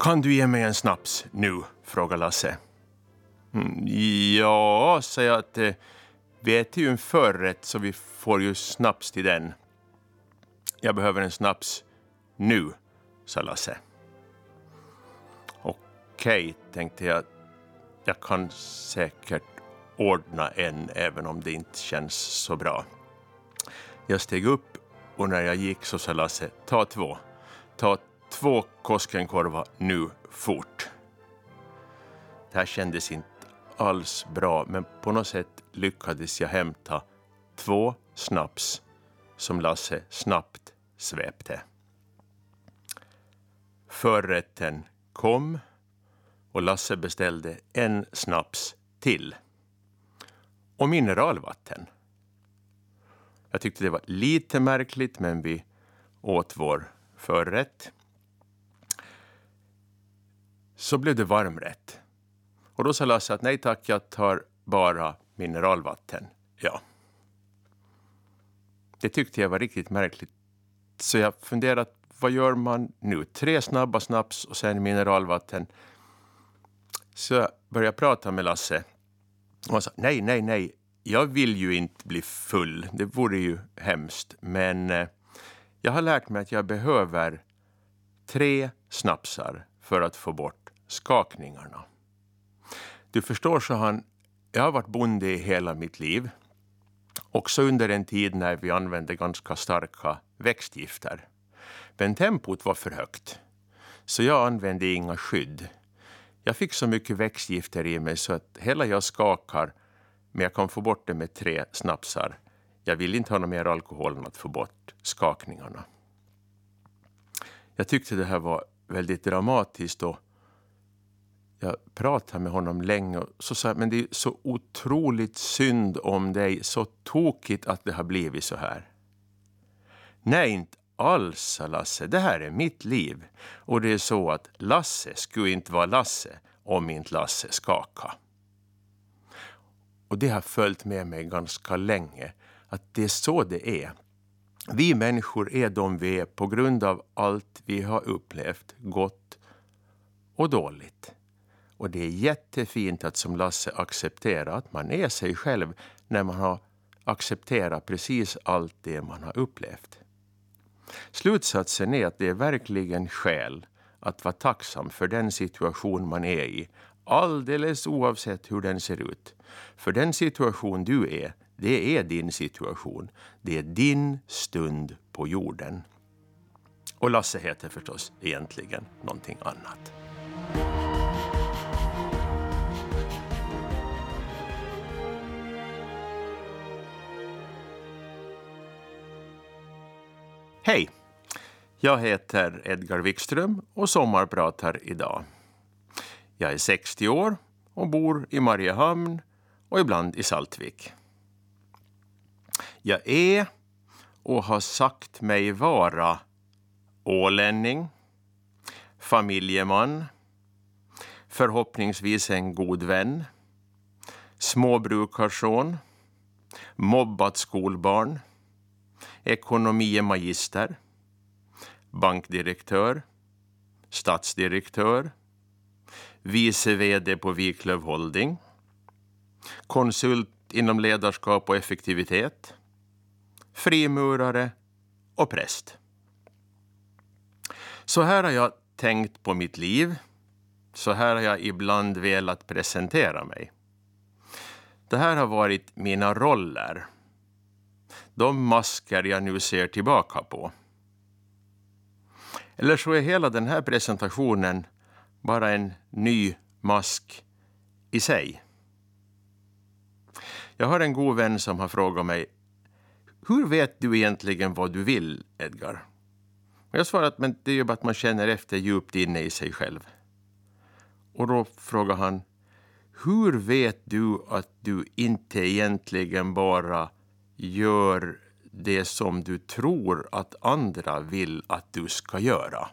Kan du ge mig en snaps nu? frågar Lasse. Mm, ja, säger jag att eh, vi äter ju en förrätt så vi får ju snaps till den. Jag behöver en snaps nu, sa Lasse. Okej, tänkte jag. Jag kan säkert ordna en även om det inte känns så bra. Jag steg upp och när jag gick så sa Lasse, ta två. Ta två Koskenkorva nu, fort. Det här kändes inte alls bra, men på något sätt lyckades jag hämta två snaps som Lasse snabbt svepte. Förrätten kom och Lasse beställde en snaps till. Och mineralvatten. Jag tyckte det var lite märkligt, men vi åt vår förrätt. Så blev det varmrätt. Och då sa Lasse att nej tack, jag tar bara mineralvatten. Ja. Det tyckte jag var riktigt märkligt. Så jag funderade, vad gör man nu? Tre snabba snaps och sen mineralvatten. Så jag började prata med Lasse. Och han sa, nej, nej, nej, jag vill ju inte bli full. Det vore ju hemskt. Men eh, jag har lärt mig att jag behöver tre snapsar för att få bort skakningarna. Du förstår, så han, jag har varit bonde i hela mitt liv. Också under en tid när vi använde ganska starka växtgifter. Men tempot var för högt, så jag använde inga skydd. Jag fick så mycket växtgifter i mig så att hela jag skakar, men jag kan få bort det med tre snapsar. Jag vill inte ha någon mer alkohol än att få bort skakningarna. Jag tyckte det här var väldigt dramatiskt och jag pratade med honom länge och så sa jag, men det är så otroligt synd om dig, så tokigt att det har blivit så här. Nej, inte alls, sa Lasse. Det här är mitt liv. Och det är så att Lasse skulle inte vara Lasse om inte Lasse skaka. Och det har följt med mig ganska länge, att det är så det är. Vi människor är de vi är på grund av allt vi har upplevt, gott och dåligt. Och det är jättefint att som Lasse acceptera att man är sig själv när man har accepterat precis allt det man har upplevt. Slutsatsen är att det är verkligen skäl att vara tacksam för den situation man är i, alldeles oavsett hur den ser ut. För den situation du är, det är din situation. Det är din stund på jorden. Och Lasse heter förstås egentligen någonting annat. Hej! Jag heter Edgar Wikström och sommarpratar idag. Jag är 60 år och bor i Mariehamn och ibland i Saltvik. Jag är och har sagt mig vara ålänning, familjeman, förhoppningsvis en god vän, småbrukarson, mobbat skolbarn, ekonomiemagister, bankdirektör, statsdirektör, vice vd på Wiklöf Holding, konsult inom ledarskap och effektivitet, frimurare och präst. Så här har jag tänkt på mitt liv. Så här har jag ibland velat presentera mig. Det här har varit mina roller de masker jag nu ser tillbaka på. Eller så är hela den här presentationen bara en ny mask i sig. Jag har en god vän som har frågat mig hur vet du egentligen vad du vill, Edgar? Och jag svarar att men det är ju bara att man känner efter djupt inne i sig själv. Och då frågar han hur vet du att du inte egentligen bara gör det som du tror att andra vill att du ska göra.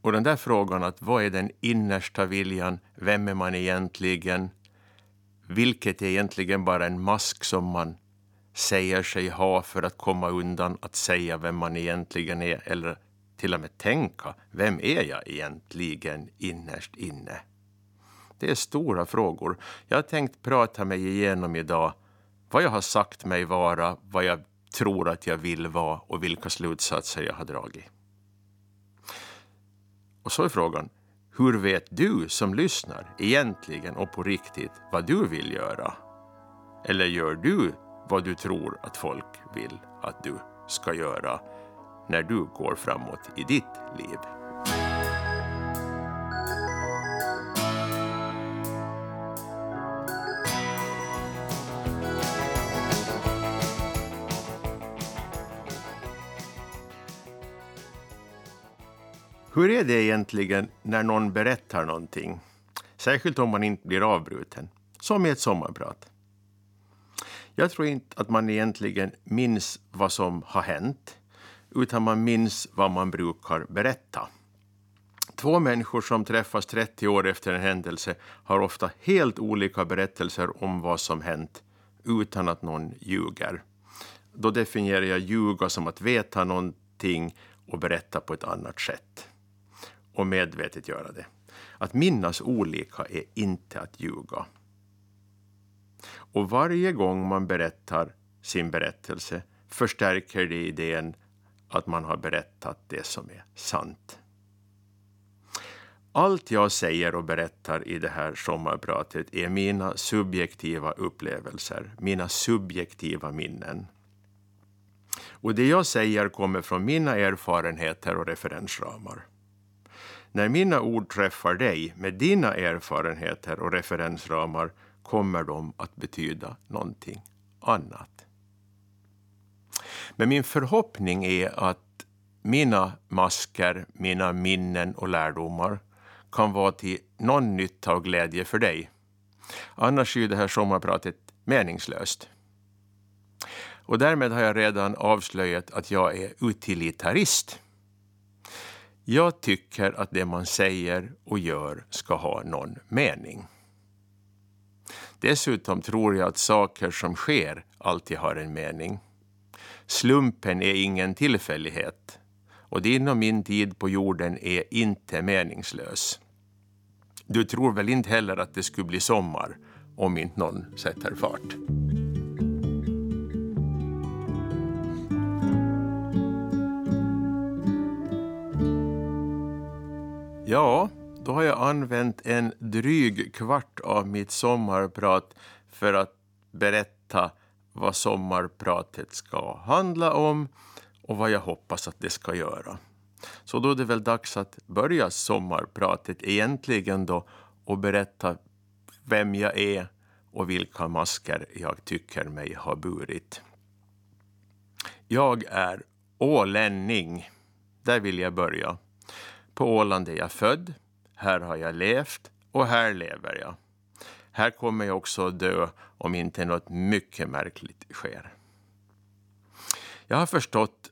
Och den där frågan att vad är den innersta viljan, vem är man egentligen, vilket är egentligen bara en mask som man säger sig ha för att komma undan att säga vem man egentligen är eller till och med tänka, vem är jag egentligen innerst inne? Det är stora frågor. Jag har tänkt prata mig igenom idag vad jag har sagt mig vara, vad jag tror att jag vill vara och vilka slutsatser jag har dragit. Och så är frågan, hur vet du som lyssnar egentligen och på riktigt vad du vill göra? Eller gör du vad du tror att folk vill att du ska göra när du går framåt i ditt liv? Hur är det egentligen när någon berättar någonting? Särskilt om man inte blir avbruten, som i ett sommarprat. Jag tror inte att man egentligen minns vad som har hänt, utan man minns vad man brukar berätta. Två människor som träffas 30 år efter en händelse har ofta helt olika berättelser om vad som hänt, utan att någon ljuger. Då definierar jag ljuga som att veta någonting och berätta på ett annat sätt och medvetet göra det. Att minnas olika är inte att ljuga. Och varje gång man berättar sin berättelse förstärker det idén att man har berättat det som är sant. Allt jag säger och berättar i det här sommarpratet är mina subjektiva upplevelser, mina subjektiva minnen. Och det jag säger kommer från mina erfarenheter och referensramar. När mina ord träffar dig med dina erfarenheter och referensramar kommer de att betyda någonting annat. Men min förhoppning är att mina masker, mina minnen och lärdomar kan vara till någon nytta och glädje för dig. Annars är ju det här sommarpratet meningslöst. Och därmed har jag redan avslöjat att jag är utilitarist. Jag tycker att det man säger och gör ska ha någon mening. Dessutom tror jag att saker som sker alltid har en mening. Slumpen är ingen tillfällighet och din och min tid på jorden är inte meningslös. Du tror väl inte heller att det skulle bli sommar om inte någon sätter fart? Ja, då har jag använt en dryg kvart av mitt sommarprat för att berätta vad sommarpratet ska handla om och vad jag hoppas att det ska göra. Så då är det väl dags att börja sommarpratet egentligen då och berätta vem jag är och vilka masker jag tycker mig ha burit. Jag är ålänning. Där vill jag börja. På Åland är jag född, här har jag levt och här lever jag. Här kommer jag också att dö om inte något mycket märkligt sker. Jag har förstått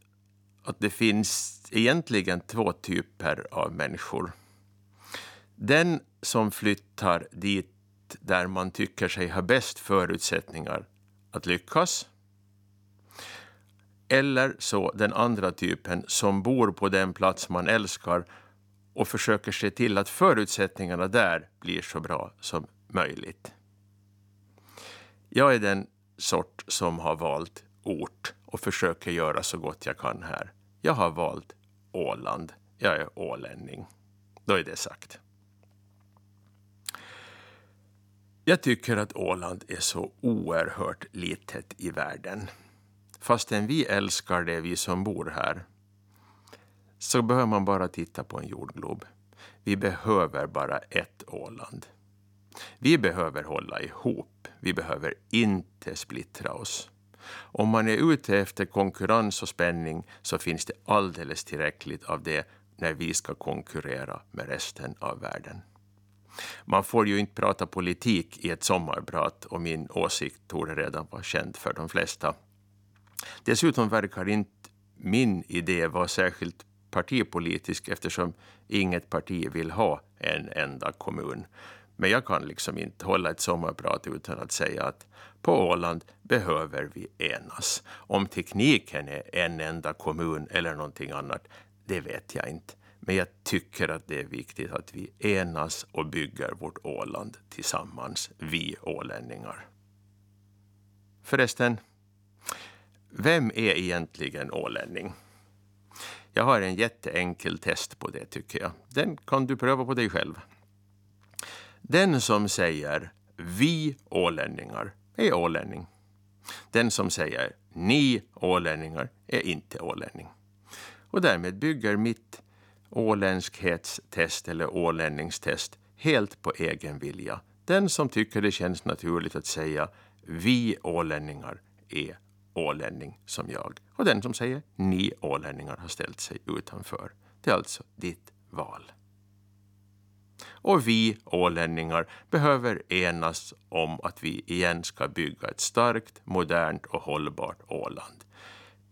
att det finns egentligen två typer av människor. Den som flyttar dit där man tycker sig ha bäst förutsättningar att lyckas. Eller så den andra typen som bor på den plats man älskar och försöker se till att förutsättningarna där blir så bra som möjligt. Jag är den sort som har valt ort och försöker göra så gott jag kan här. Jag har valt Åland. Jag är ålänning. Då är det sagt. Jag tycker att Åland är så oerhört litet i världen. Fastän vi älskar det, vi som bor här, så behöver man bara titta på en jordglob. Vi behöver bara ett Åland. Vi behöver hålla ihop. Vi behöver inte splittra oss. Om man är ute efter konkurrens och spänning så finns det alldeles tillräckligt av det när vi ska konkurrera med resten av världen. Man får ju inte prata politik i ett sommarprat och min åsikt torde redan vara känd för de flesta. Dessutom verkar inte min idé vara särskilt partipolitisk eftersom inget parti vill ha en enda kommun. Men jag kan liksom inte hålla ett sommarprat utan att säga att på Åland behöver vi enas. Om tekniken är en enda kommun eller någonting annat, det vet jag inte. Men jag tycker att det är viktigt att vi enas och bygger vårt Åland tillsammans, vi ålänningar. Förresten, vem är egentligen ålänning? Jag har en jätteenkel test på det tycker jag. Den kan du pröva på dig själv. Den som säger vi ålänningar är ålänning. Den som säger ni ålänningar är inte ålänning. Och därmed bygger mitt åländskhetstest eller ålänningstest helt på egen vilja. Den som tycker det känns naturligt att säga vi ålänningar är ålänning som jag. Och den som säger ni ålänningar har ställt sig utanför. Det är alltså ditt val. Och vi ålänningar behöver enas om att vi igen ska bygga ett starkt, modernt och hållbart Åland.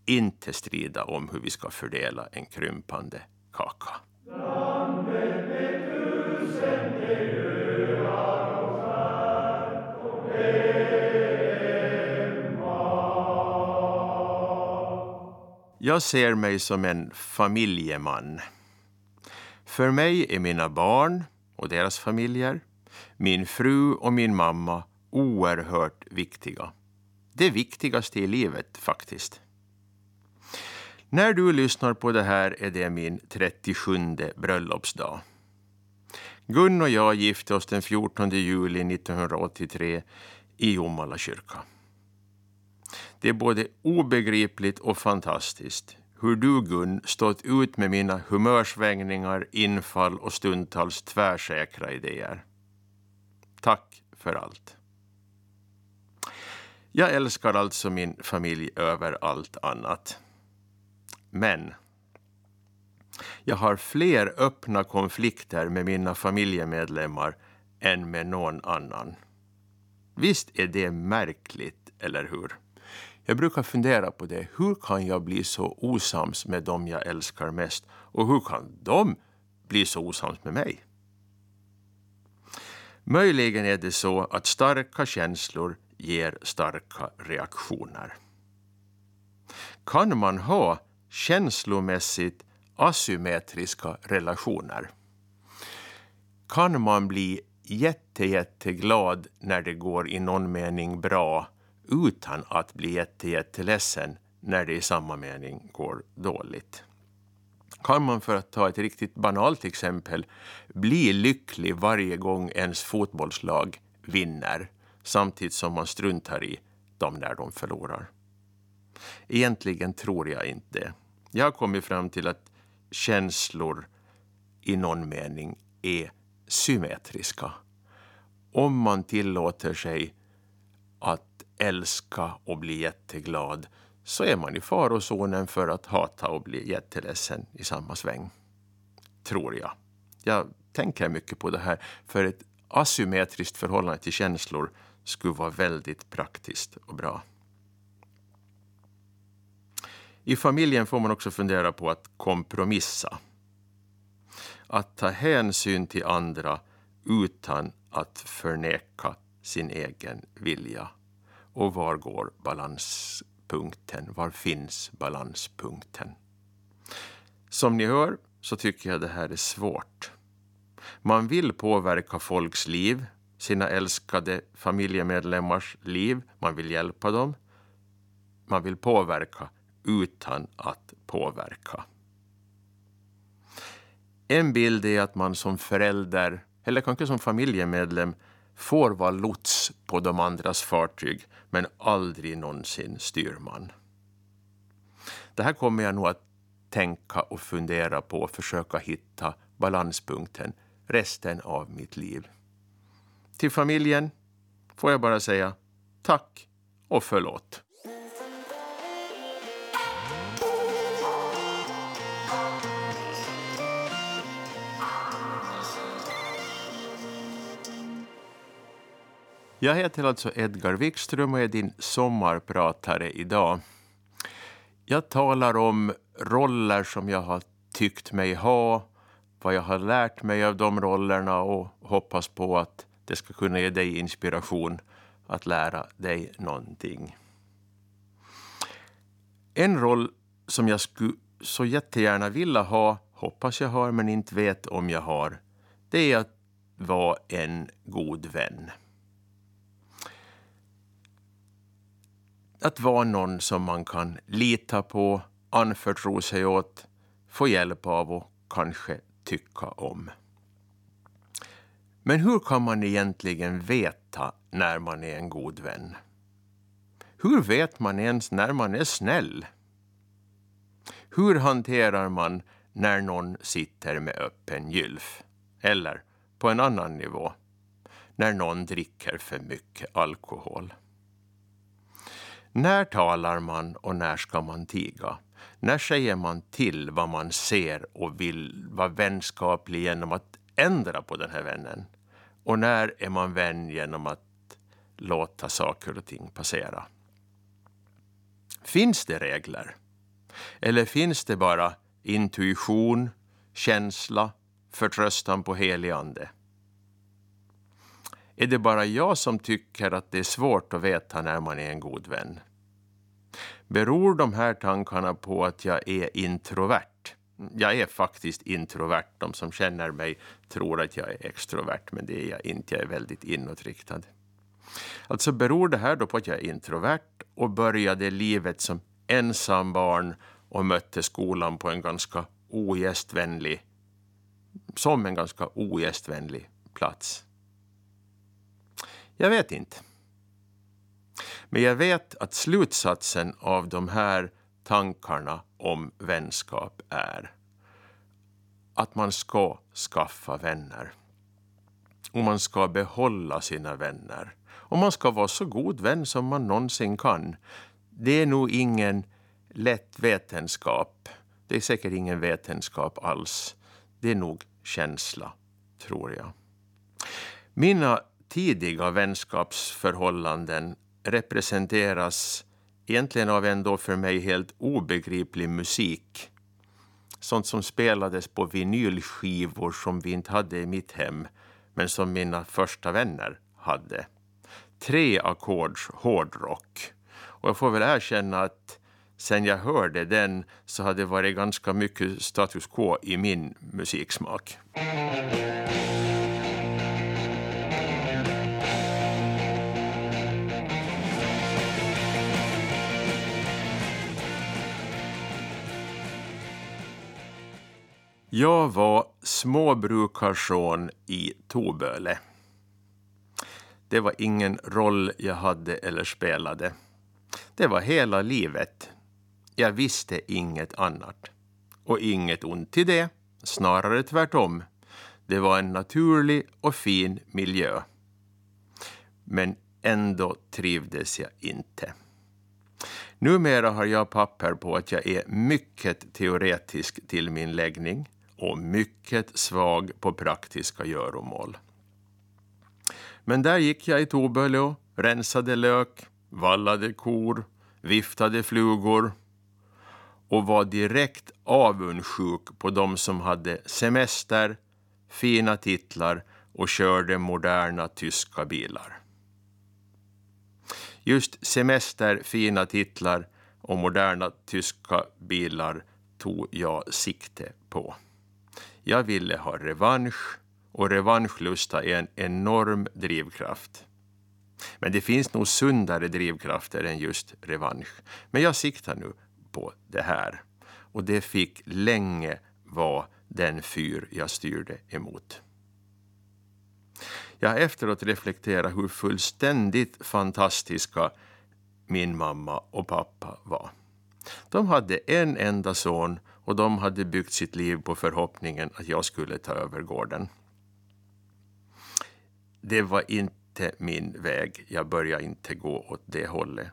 Inte strida om hur vi ska fördela en krympande kaka. Jag ser mig som en familjeman. För mig är mina barn och deras familjer, min fru och min mamma oerhört viktiga. Det viktigaste i livet, faktiskt. När du lyssnar på det här är det min 37 bröllopsdag. Gun och jag gifte oss den 14 juli 1983 i Jomala kyrka. Det är både obegripligt och fantastiskt hur du, Gun, stått ut med mina humörsvängningar, infall och stundtals tvärsäkra idéer. Tack för allt. Jag älskar alltså min familj över allt annat. Men jag har fler öppna konflikter med mina familjemedlemmar än med någon annan. Visst är det märkligt, eller hur? Jag brukar fundera på det. Hur kan jag bli så osams med dem jag älskar mest? Och hur kan de bli så osams med mig? Möjligen är det så att starka känslor ger starka reaktioner. Kan man ha känslomässigt asymmetriska relationer? Kan man bli jätte, jätteglad när det går i någon mening bra utan att bli jätte, jätteledsen när det i samma mening går dåligt. Kan man, för att ta ett riktigt banalt exempel, bli lycklig varje gång ens fotbollslag vinner samtidigt som man struntar i dem när de förlorar? Egentligen tror jag inte Jag har kommit fram till att känslor i någon mening är symmetriska. Om man tillåter sig att älska och bli jätteglad så är man i farozonen för att hata och bli jätteledsen i samma sväng. Tror jag. Jag tänker mycket på det här, för ett asymmetriskt förhållande till känslor skulle vara väldigt praktiskt och bra. I familjen får man också fundera på att kompromissa. Att ta hänsyn till andra utan att förneka sin egen vilja och var går balanspunkten? Var finns balanspunkten? Som ni hör så tycker jag det här är svårt. Man vill påverka folks liv, sina älskade familjemedlemmars liv. Man vill hjälpa dem. Man vill påverka utan att påverka. En bild är att man som förälder, eller kanske som familjemedlem, får vara lots på de andras fartyg men aldrig någonsin styrman. Det här kommer jag nog att tänka och fundera på och försöka hitta balanspunkten resten av mitt liv. Till familjen får jag bara säga tack och förlåt. Jag heter alltså Edgar Wikström och är din sommarpratare idag. Jag talar om roller som jag har tyckt mig ha, vad jag har lärt mig av de rollerna och hoppas på att det ska kunna ge dig inspiration att lära dig någonting. En roll som jag skulle så jättegärna vilja ha, hoppas jag har men inte vet om jag har, det är att vara en god vän. Att vara någon som man kan lita på, anförtro sig åt, få hjälp av och kanske tycka om. Men hur kan man egentligen veta när man är en god vän? Hur vet man ens när man är snäll? Hur hanterar man när någon sitter med öppen gylf? Eller, på en annan nivå, när någon dricker för mycket alkohol? När talar man och när ska man tiga? När säger man till vad man ser och vill vara vänskaplig genom att ändra på den här vännen? Och när är man vän genom att låta saker och ting passera? Finns det regler? Eller finns det bara intuition, känsla, förtröstan på helig ande? Är det bara jag som tycker att det är svårt att veta när man är en god vän? Beror de här tankarna på att jag är introvert? Jag är faktiskt introvert. De som känner mig tror att jag är extrovert, men det är jag inte. Jag är väldigt inåtriktad. Alltså beror det här då på att jag är introvert och började livet som ensam barn och mötte skolan på en ganska ogästvänlig, som en ganska ogästvänlig plats? Jag vet inte. Men jag vet att slutsatsen av de här tankarna om vänskap är att man ska skaffa vänner. Och man ska behålla sina vänner. Och man ska vara så god vän som man någonsin kan. Det är nog ingen lätt vetenskap. Det är säkert ingen vetenskap alls. Det är nog känsla, tror jag. Mina tidiga vänskapsförhållanden representeras egentligen av en då för mig helt obegriplig musik. Sånt som spelades på vinylskivor som vi inte hade i mitt hem, men som mina första vänner hade. Tre ackords hårdrock. Och jag får väl erkänna att sen jag hörde den så hade det varit ganska mycket status quo i min musiksmak. Jag var småbrukarson i Toböle. Det var ingen roll jag hade eller spelade. Det var hela livet. Jag visste inget annat. Och inget ont i det, snarare tvärtom. Det var en naturlig och fin miljö. Men ändå trivdes jag inte. Numera har jag papper på att jag är mycket teoretisk till min läggning och mycket svag på praktiska göromål. Men där gick jag i Toböle och rensade lök, vallade kor, viftade flugor och var direkt avundsjuk på de som hade semester, fina titlar och körde moderna tyska bilar. Just semester, fina titlar och moderna tyska bilar tog jag sikte på. Jag ville ha revansch och revanschlusta är en enorm drivkraft. Men det finns nog sundare drivkrafter än just revansch. Men jag siktar nu på det här. Och det fick länge vara den fyr jag styrde emot. Jag har efteråt reflekterat hur fullständigt fantastiska min mamma och pappa var. De hade en enda son och de hade byggt sitt liv på förhoppningen att jag skulle ta över gården. Det var inte min väg. Jag började inte gå åt det hållet.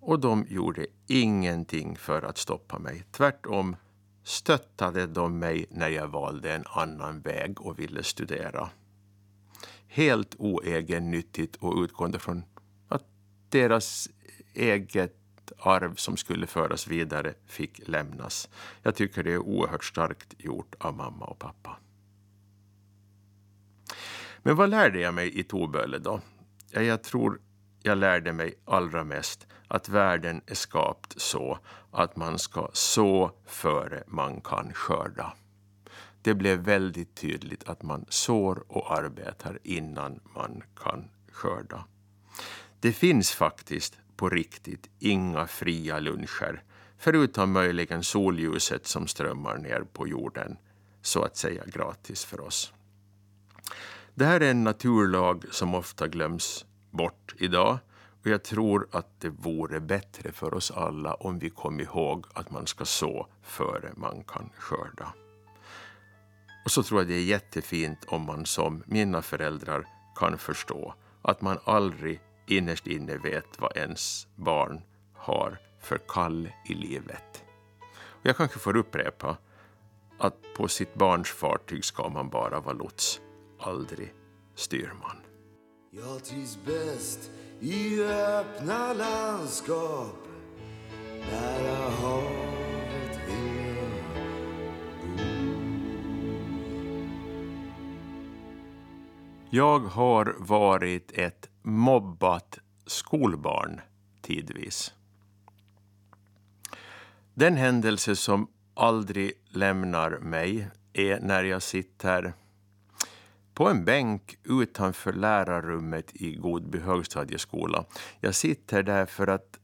Och de gjorde ingenting för att stoppa mig. Tvärtom stöttade de mig när jag valde en annan väg och ville studera. Helt oegennyttigt och utgående från att deras eget arv som skulle föras vidare fick lämnas. Jag tycker det är oerhört starkt gjort av mamma och pappa. Men vad lärde jag mig i Toböle då? Ja, jag tror jag lärde mig allra mest att världen är skapt så att man ska så före man kan skörda. Det blev väldigt tydligt att man sår och arbetar innan man kan skörda. Det finns faktiskt på riktigt inga fria luncher förutom möjligen solljuset som strömmar ner på jorden så att säga gratis för oss. Det här är en naturlag som ofta glöms bort idag och jag tror att det vore bättre för oss alla om vi kom ihåg att man ska så före man kan skörda. Och så tror jag det är jättefint om man som mina föräldrar kan förstå att man aldrig innerst inne vet vad ens barn har för kall i livet. Och jag kanske får upprepa att på sitt barns fartyg ska man bara vara lots, aldrig styrman. Jag trivs bäst i öppna landskap Jag har varit ett mobbat skolbarn tidvis. Den händelse som aldrig lämnar mig är när jag sitter på en bänk utanför lärarrummet i Godby högstadieskola. Jag sitter där för att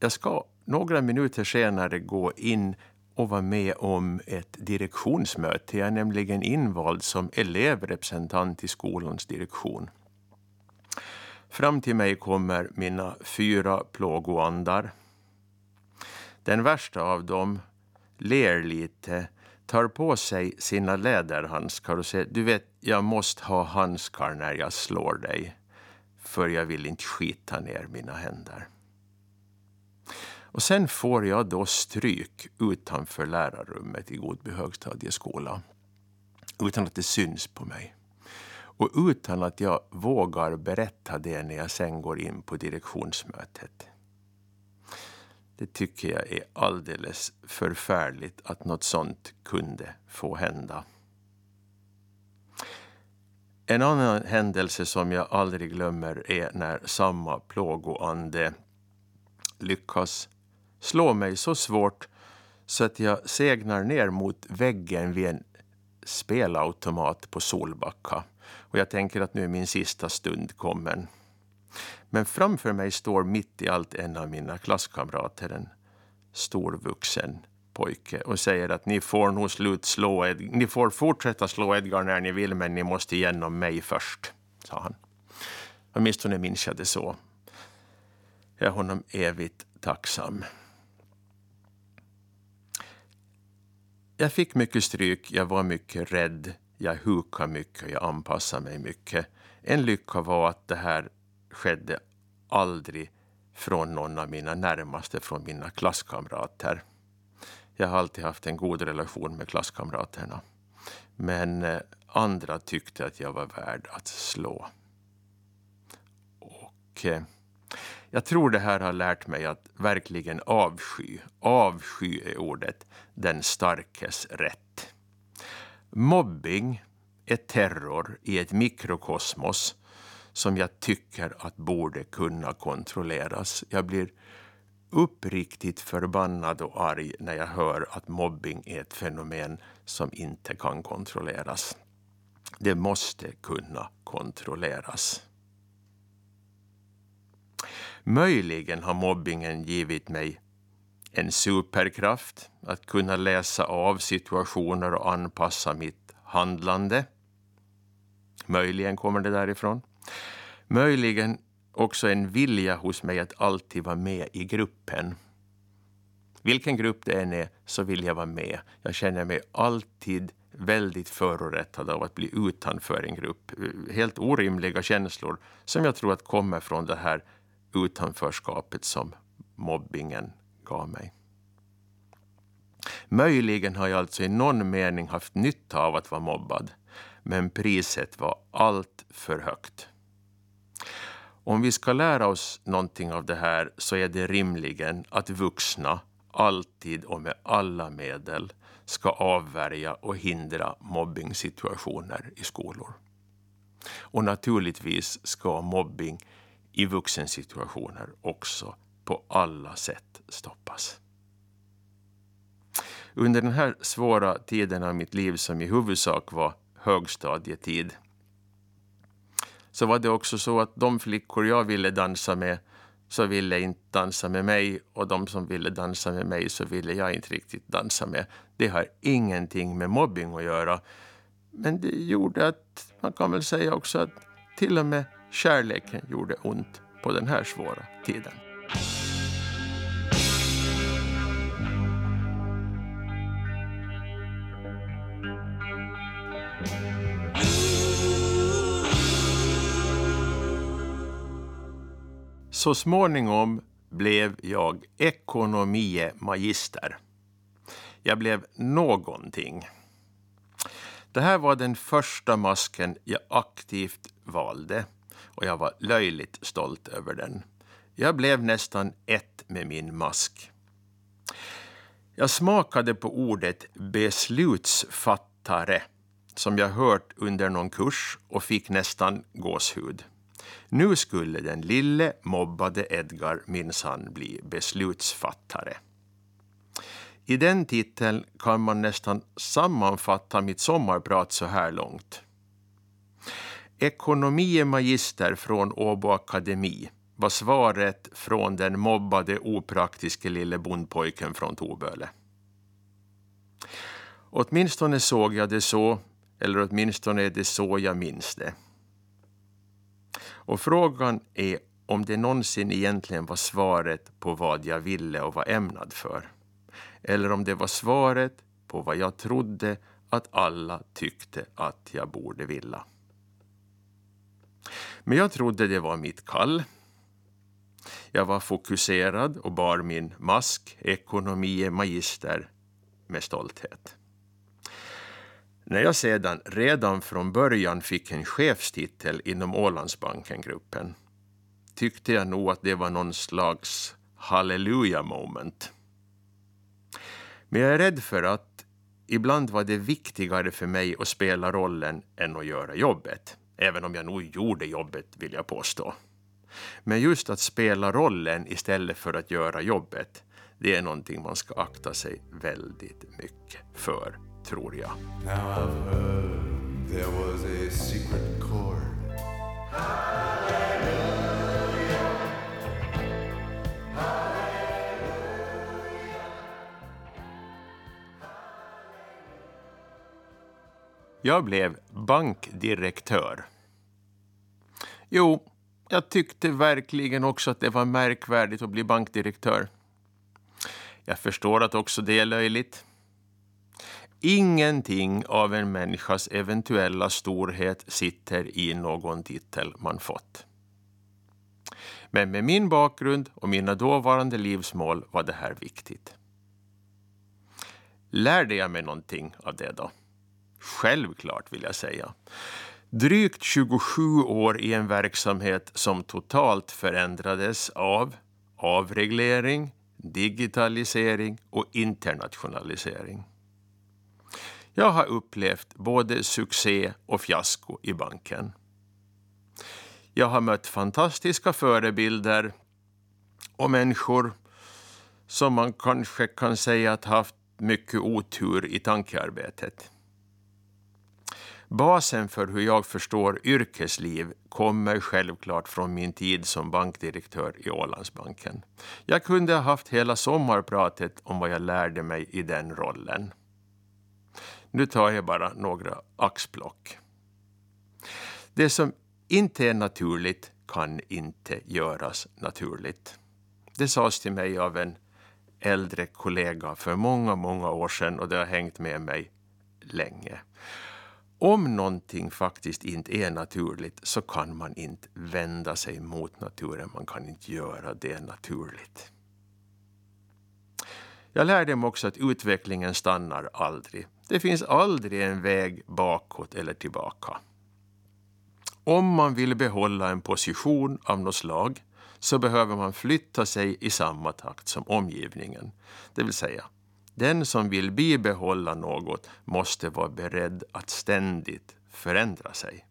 jag ska några minuter senare gå in och vara med om ett direktionsmöte. Jag är nämligen invald som elevrepresentant i skolans direktion. Fram till mig kommer mina fyra plågoandar. Den värsta av dem ler lite, tar på sig sina läderhandskar och säger du vet, jag måste ha handskar när jag slår dig för jag vill inte skita ner mina händer. Och sen får jag då stryk utanför lärarrummet i Godby högstadieskola utan att det syns på mig. Och utan att jag vågar berätta det när jag sen går in på direktionsmötet. Det tycker jag är alldeles förfärligt att något sånt kunde få hända. En annan händelse som jag aldrig glömmer är när samma plågoande lyckas slå mig så svårt så att jag segnar ner mot väggen vid en spelautomat på Solbacka. Och jag tänker att nu är min sista stund kommen. Men framför mig står mitt i allt en av mina klasskamrater, en storvuxen pojke och säger att ni får nog slut slå Ed ni får fortsätta slå Edgar när ni vill men ni måste igenom mig först, sa han. Åtminstone minns jag det så. Jag är honom evigt tacksam. Jag fick mycket stryk, jag var mycket rädd, jag hukade mycket, jag anpassade mig mycket. En lycka var att det här skedde aldrig från någon av mina närmaste, från mina klasskamrater. Jag har alltid haft en god relation med klasskamraterna. Men eh, andra tyckte att jag var värd att slå. Och eh, jag tror det här har lärt mig att verkligen avsky. Avsky är ordet, den starkes rätt. Mobbing är terror i ett mikrokosmos som jag tycker att borde kunna kontrolleras. Jag blir uppriktigt förbannad och arg när jag hör att mobbing är ett fenomen som inte kan kontrolleras. Det måste kunna kontrolleras. Möjligen har mobbingen givit mig en superkraft att kunna läsa av situationer och anpassa mitt handlande. Möjligen kommer det därifrån. Möjligen också en vilja hos mig att alltid vara med i gruppen. Vilken grupp det än är så vill jag vara med. Jag känner mig alltid väldigt förorättad av att bli utanför en grupp. Helt orimliga känslor som jag tror att kommer från det här utanförskapet som mobbingen gav mig. Möjligen har jag alltså i någon mening haft nytta av att vara mobbad, men priset var allt för högt. Om vi ska lära oss någonting av det här så är det rimligen att vuxna alltid och med alla medel ska avvärja och hindra mobbingsituationer i skolor. Och naturligtvis ska mobbing i vuxensituationer också på alla sätt stoppas. Under den här svåra tiden av mitt liv som i huvudsak var högstadietid så var det också så att de flickor jag ville dansa med så ville inte dansa med mig och de som ville dansa med mig så ville jag inte riktigt dansa med. Det har ingenting med mobbing att göra. Men det gjorde att, man kan väl säga också att till och med kärleken gjorde ont på den här svåra tiden. Så småningom blev jag ekonomie magister. Jag blev någonting. Det här var den första masken jag aktivt valde och jag var löjligt stolt över den. Jag blev nästan ett med min mask. Jag smakade på ordet beslutsfattare som jag hört under någon kurs och fick nästan gåshud. Nu skulle den lille mobbade Edgar minsann bli beslutsfattare. I den titeln kan man nästan sammanfatta mitt sommarprat så här långt. Ekonomie magister från Åbo Akademi var svaret från den mobbade opraktiske lille bondpojken från Toböle. Åtminstone såg jag det så, eller åtminstone är det så jag minns det. Och frågan är om det någonsin egentligen var svaret på vad jag ville och var ämnad för. Eller om det var svaret på vad jag trodde att alla tyckte att jag borde vilja. Men jag trodde det var mitt kall. Jag var fokuserad och bar min mask, ekonomie magister, med stolthet. När jag sedan redan från början fick en chefstitel inom Ålandsbankengruppen tyckte jag nog att det var någon slags halleluja moment. Men jag är rädd för att ibland var det viktigare för mig att spela rollen än att göra jobbet. Även om jag nog gjorde jobbet, vill jag påstå. Men just att spela rollen istället för att göra jobbet, det är någonting man ska akta sig väldigt mycket för tror jag. Now I've heard there was a secret chord. Jag blev bankdirektör. Jo, jag tyckte verkligen också att det var märkvärdigt att bli bankdirektör. Jag förstår att också det är löjligt. Ingenting av en människas eventuella storhet sitter i någon titel man fått. Men med min bakgrund och mina dåvarande livsmål var det här viktigt. Lärde jag mig någonting av det då? Självklart vill jag säga. Drygt 27 år i en verksamhet som totalt förändrades av avreglering, digitalisering och internationalisering. Jag har upplevt både succé och fiasko i banken. Jag har mött fantastiska förebilder och människor som man kanske kan säga att haft mycket otur i tankearbetet. Basen för hur jag förstår yrkesliv kommer självklart från min tid som bankdirektör i Ålandsbanken. Jag kunde ha haft hela sommarpratet om vad jag lärde mig i den rollen. Nu tar jag bara några axplock. Det som inte är naturligt kan inte göras naturligt. Det sades till mig av en äldre kollega för många, många år sedan och det har hängt med mig länge. Om någonting faktiskt inte är naturligt så kan man inte vända sig mot naturen. Man kan inte göra det naturligt. Jag lärde mig också att utvecklingen stannar aldrig. Det finns aldrig en väg bakåt eller tillbaka. Om man vill behålla en position av något slag så behöver man flytta sig i samma takt som omgivningen. Det vill säga, den som vill bibehålla något måste vara beredd att ständigt förändra sig.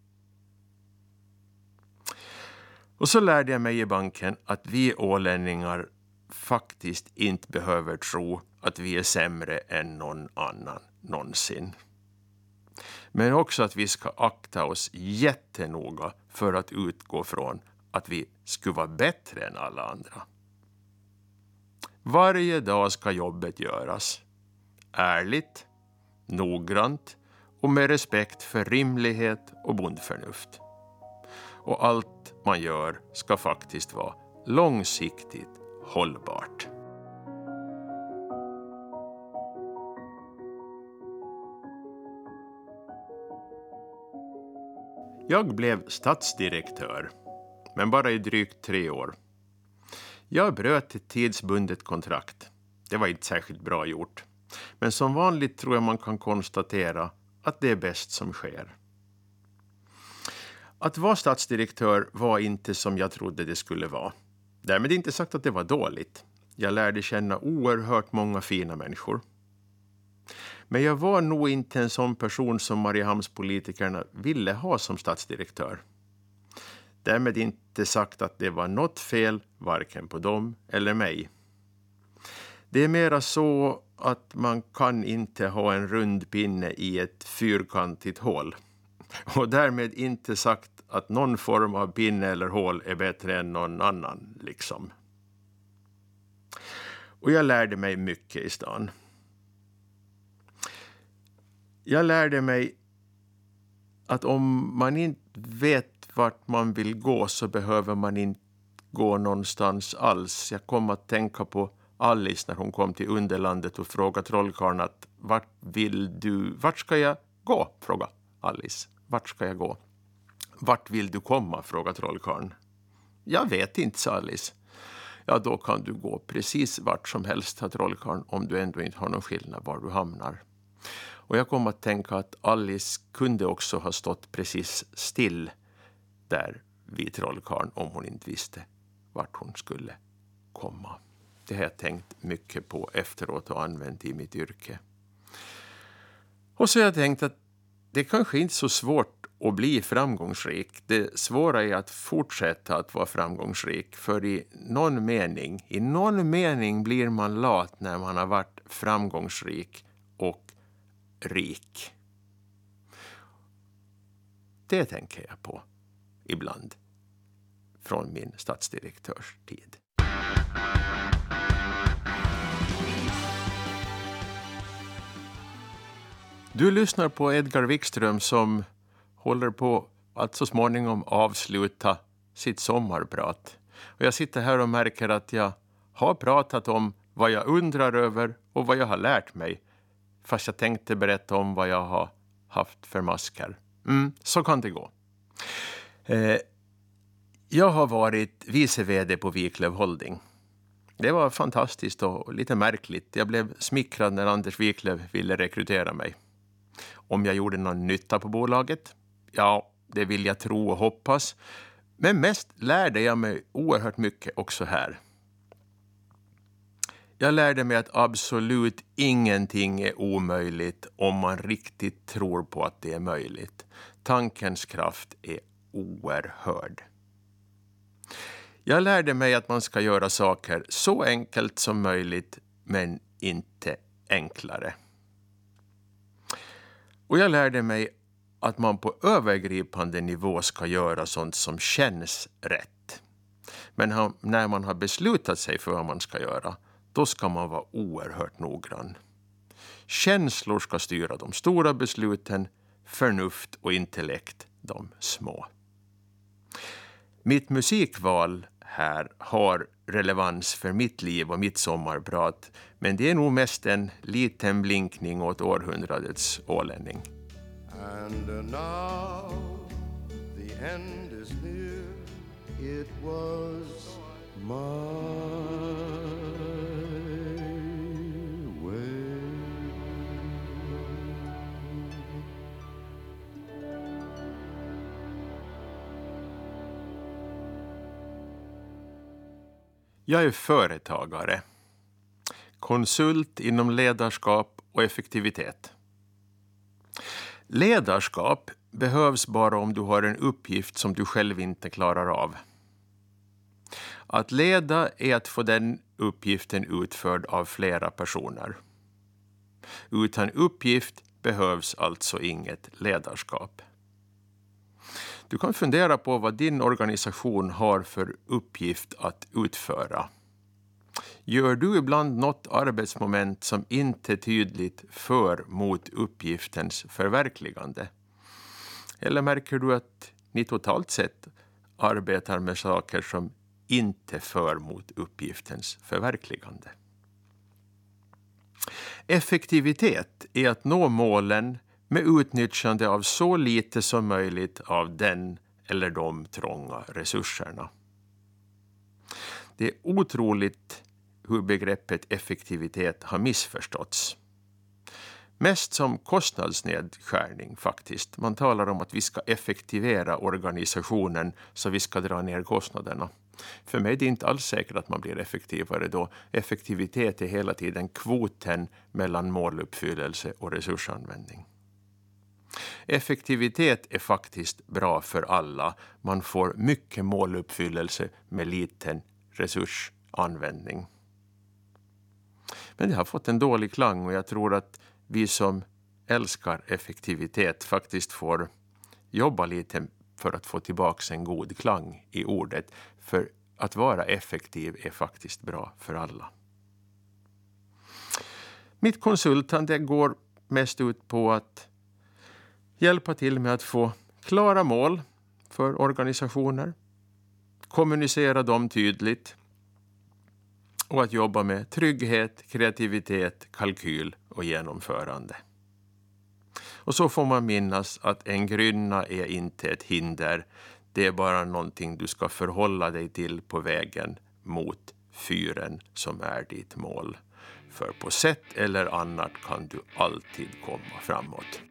Och så lärde jag mig i banken att vi ålänningar faktiskt inte behöver tro att vi är sämre än någon annan någonsin. Men också att vi ska akta oss jättenoga för att utgå från att vi skulle vara bättre än alla andra. Varje dag ska jobbet göras. Ärligt, noggrant och med respekt för rimlighet och bondförnuft. Och allt man gör ska faktiskt vara långsiktigt hållbart. Jag blev stadsdirektör, men bara i drygt tre år. Jag bröt ett tidsbundet kontrakt. Det var inte särskilt bra gjort. Men som vanligt tror jag man kan konstatera att det är bäst som sker. Att vara statsdirektör var inte som jag trodde det skulle vara. Därmed inte sagt att det var dåligt. Jag lärde känna oerhört många fina människor. Men jag var nog inte en sån person som Mariehamnspolitikerna ville ha som statsdirektör. Därmed inte sagt att det var något fel, varken på dem eller mig. Det är mera så att man kan inte ha en rund pinne i ett fyrkantigt hål. Och därmed inte sagt att någon form av pinne eller hål är bättre än någon annan, liksom. Och jag lärde mig mycket i stan. Jag lärde mig att om man inte vet vart man vill gå så behöver man inte gå någonstans alls. Jag kom att tänka på Alice när hon kom till Underlandet och frågade trollkarlen att vart vill du, vart ska jag gå? frågade Alice. Vart ska jag gå? Vart vill du komma? frågade trollkarlen. Jag vet inte, sa Alice. Ja, då kan du gå precis vart som helst, sa trollkarlen, om du ändå inte har någon skillnad var du hamnar. Och jag kom att tänka att Alice kunde också ha stått precis still där vid trollkarlen om hon inte visste vart hon skulle komma. Det har jag tänkt mycket på efteråt och använt i mitt yrke. Och så har jag tänkt att det kanske inte är så svårt att bli framgångsrik. Det svåra är att fortsätta att vara framgångsrik. För i någon mening, i någon mening blir man lat när man har varit framgångsrik rik. Det tänker jag på ibland från min statsdirektörstid. Du lyssnar på Edgar Wikström som håller på att så småningom avsluta sitt sommarprat. Och jag sitter här och märker att jag har pratat om vad jag undrar över och vad jag har lärt mig. Fast jag tänkte berätta om vad jag har haft för masker. Mm, så kan det gå. Eh, jag har varit vice vd på Wiklöf Holding. Det var fantastiskt och lite märkligt. Jag blev smickrad när Anders Wiklöf ville rekrytera mig. Om jag gjorde någon nytta på bolaget? Ja, det vill jag tro och hoppas. Men mest lärde jag mig oerhört mycket också här. Jag lärde mig att absolut ingenting är omöjligt om man riktigt tror på att det är möjligt. Tankens kraft är oerhörd. Jag lärde mig att man ska göra saker så enkelt som möjligt, men inte enklare. Och jag lärde mig att man på övergripande nivå ska göra sånt som känns rätt. Men när man har beslutat sig för vad man ska göra, då ska man vara oerhört noggrann. Känslor ska styra de stora besluten, förnuft och intellekt de små. Mitt musikval här har relevans för mitt liv och mitt sommarprat, men det är nog mest en liten blinkning åt århundradets ålänning. And now the end is near It was mine Jag är företagare, konsult inom ledarskap och effektivitet. Ledarskap behövs bara om du har en uppgift som du själv inte klarar av. Att leda är att få den uppgiften utförd av flera personer. Utan uppgift behövs alltså inget ledarskap. Du kan fundera på vad din organisation har för uppgift att utföra. Gör du ibland något arbetsmoment som inte tydligt för mot uppgiftens förverkligande? Eller märker du att ni totalt sett arbetar med saker som inte för mot uppgiftens förverkligande? Effektivitet är att nå målen med utnyttjande av så lite som möjligt av den eller de trånga resurserna. Det är otroligt hur begreppet effektivitet har missförståtts. Mest som kostnadsnedskärning faktiskt. Man talar om att vi ska effektivera organisationen så vi ska dra ner kostnaderna. För mig är det inte alls säkert att man blir effektivare då. Effektivitet är hela tiden kvoten mellan måluppfyllelse och resursanvändning. Effektivitet är faktiskt bra för alla. Man får mycket måluppfyllelse med liten resursanvändning. Men det har fått en dålig klang och jag tror att vi som älskar effektivitet faktiskt får jobba lite för att få tillbaka en god klang i ordet. För att vara effektiv är faktiskt bra för alla. Mitt konsultande går mest ut på att hjälpa till med att få klara mål för organisationer, kommunicera dem tydligt och att jobba med trygghet, kreativitet, kalkyl och genomförande. Och så får man minnas att en grynna är inte ett hinder. Det är bara någonting du ska förhålla dig till på vägen mot fyren som är ditt mål. För på sätt eller annat kan du alltid komma framåt.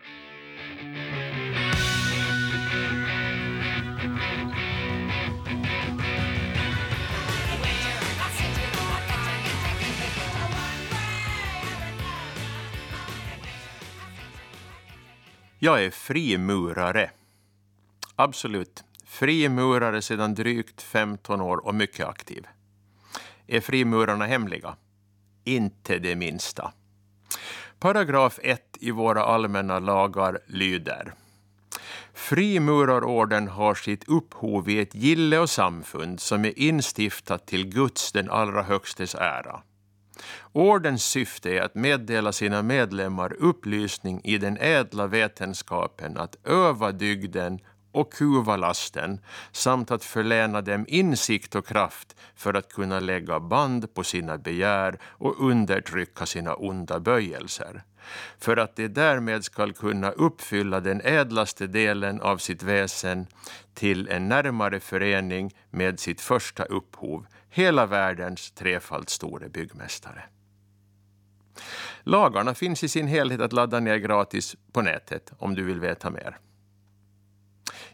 Jag är frimurare. Absolut. Frimurare sedan drygt 15 år och mycket aktiv. Är frimurarna hemliga? Inte det minsta. Paragraf 1 i våra allmänna lagar lyder Frimurarorden har sitt upphov i ett gille och samfund som är instiftat till Guds den allra högstes ära. Ordens syfte är att meddela sina medlemmar upplysning i den ädla vetenskapen att öva dygden och kuva lasten samt att förläna dem insikt och kraft för att kunna lägga band på sina begär och undertrycka sina onda böjelser för att de därmed skall kunna uppfylla den ädlaste delen av sitt väsen till en närmare förening med sitt första upphov, hela världens trefalt store byggmästare. Lagarna finns i sin helhet att ladda ner gratis på nätet om du vill veta mer.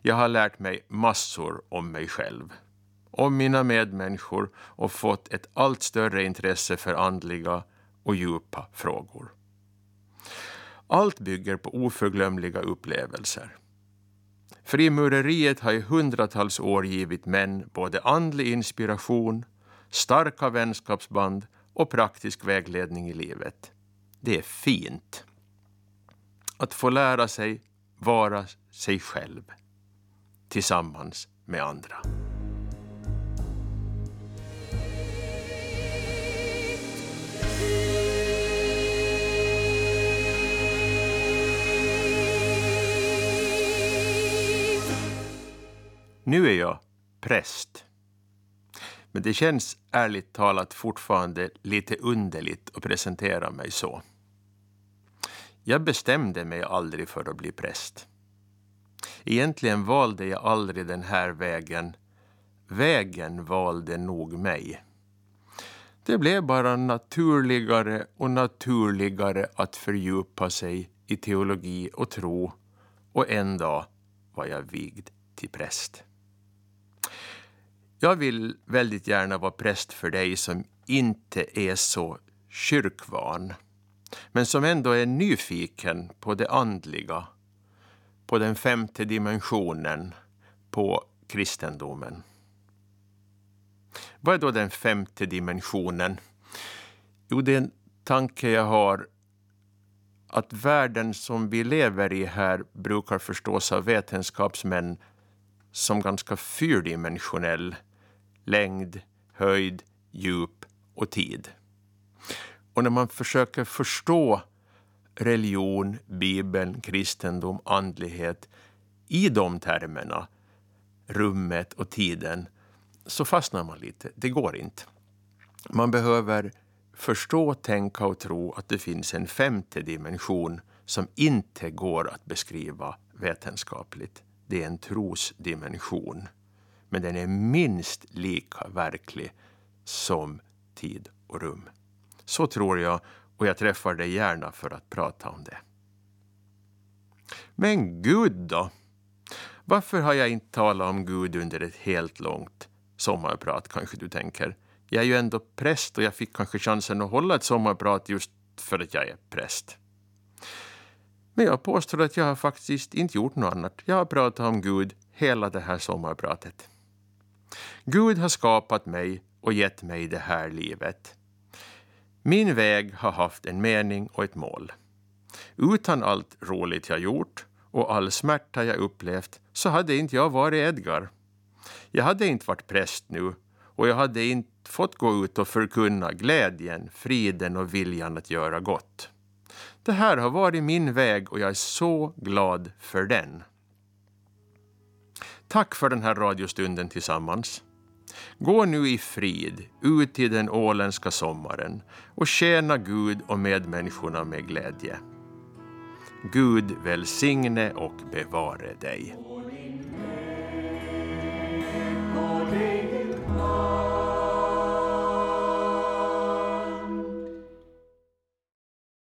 Jag har lärt mig massor om mig själv, om mina medmänniskor och fått ett allt större intresse för andliga och djupa frågor. Allt bygger på oförglömliga upplevelser. Frimureriet har i hundratals år givit män både andlig inspiration, starka vänskapsband och praktisk vägledning i livet. Det är fint. Att få lära sig vara sig själv tillsammans med andra. Nu är jag präst. Men det känns ärligt talat fortfarande lite underligt att presentera mig så. Jag bestämde mig aldrig för att bli präst. Egentligen valde jag aldrig den här vägen. Vägen valde nog mig. Det blev bara naturligare och naturligare att fördjupa sig i teologi och tro och en dag var jag vigd till präst. Jag vill väldigt gärna vara präst för dig som inte är så kyrkvan men som ändå är nyfiken på det andliga, på den femte dimensionen, på kristendomen. Vad är då den femte dimensionen? Jo, det är en tanke jag har att världen som vi lever i här brukar förstås av vetenskapsmän som ganska fyrdimensionell. Längd, höjd, djup och tid. Och när man försöker förstå religion, bibeln, kristendom, andlighet i de termerna, rummet och tiden, så fastnar man lite. Det går inte. Man behöver förstå, tänka och tro att det finns en femte dimension som inte går att beskriva vetenskapligt. Det är en trosdimension. Men den är minst lika verklig som tid och rum. Så tror jag och jag träffar dig gärna för att prata om det. Men Gud då? Varför har jag inte talat om Gud under ett helt långt sommarprat, kanske du tänker? Jag är ju ändå präst och jag fick kanske chansen att hålla ett sommarprat just för att jag är präst. Men jag påstår att jag har faktiskt inte gjort något annat. Jag har pratat om Gud hela det här sommarpratet. Gud har skapat mig och gett mig det här livet. Min väg har haft en mening och ett mål. Utan allt roligt jag gjort och all smärta jag upplevt så hade inte jag varit Edgar. Jag hade inte varit präst nu och jag hade inte fått gå ut och förkunna glädjen, friden och viljan att göra gott. Det här har varit min väg och jag är så glad för den. Tack för den här radiostunden tillsammans. Gå nu i frid ut i den åländska sommaren och tjäna Gud och medmänniskorna med glädje. Gud välsigne och bevare dig.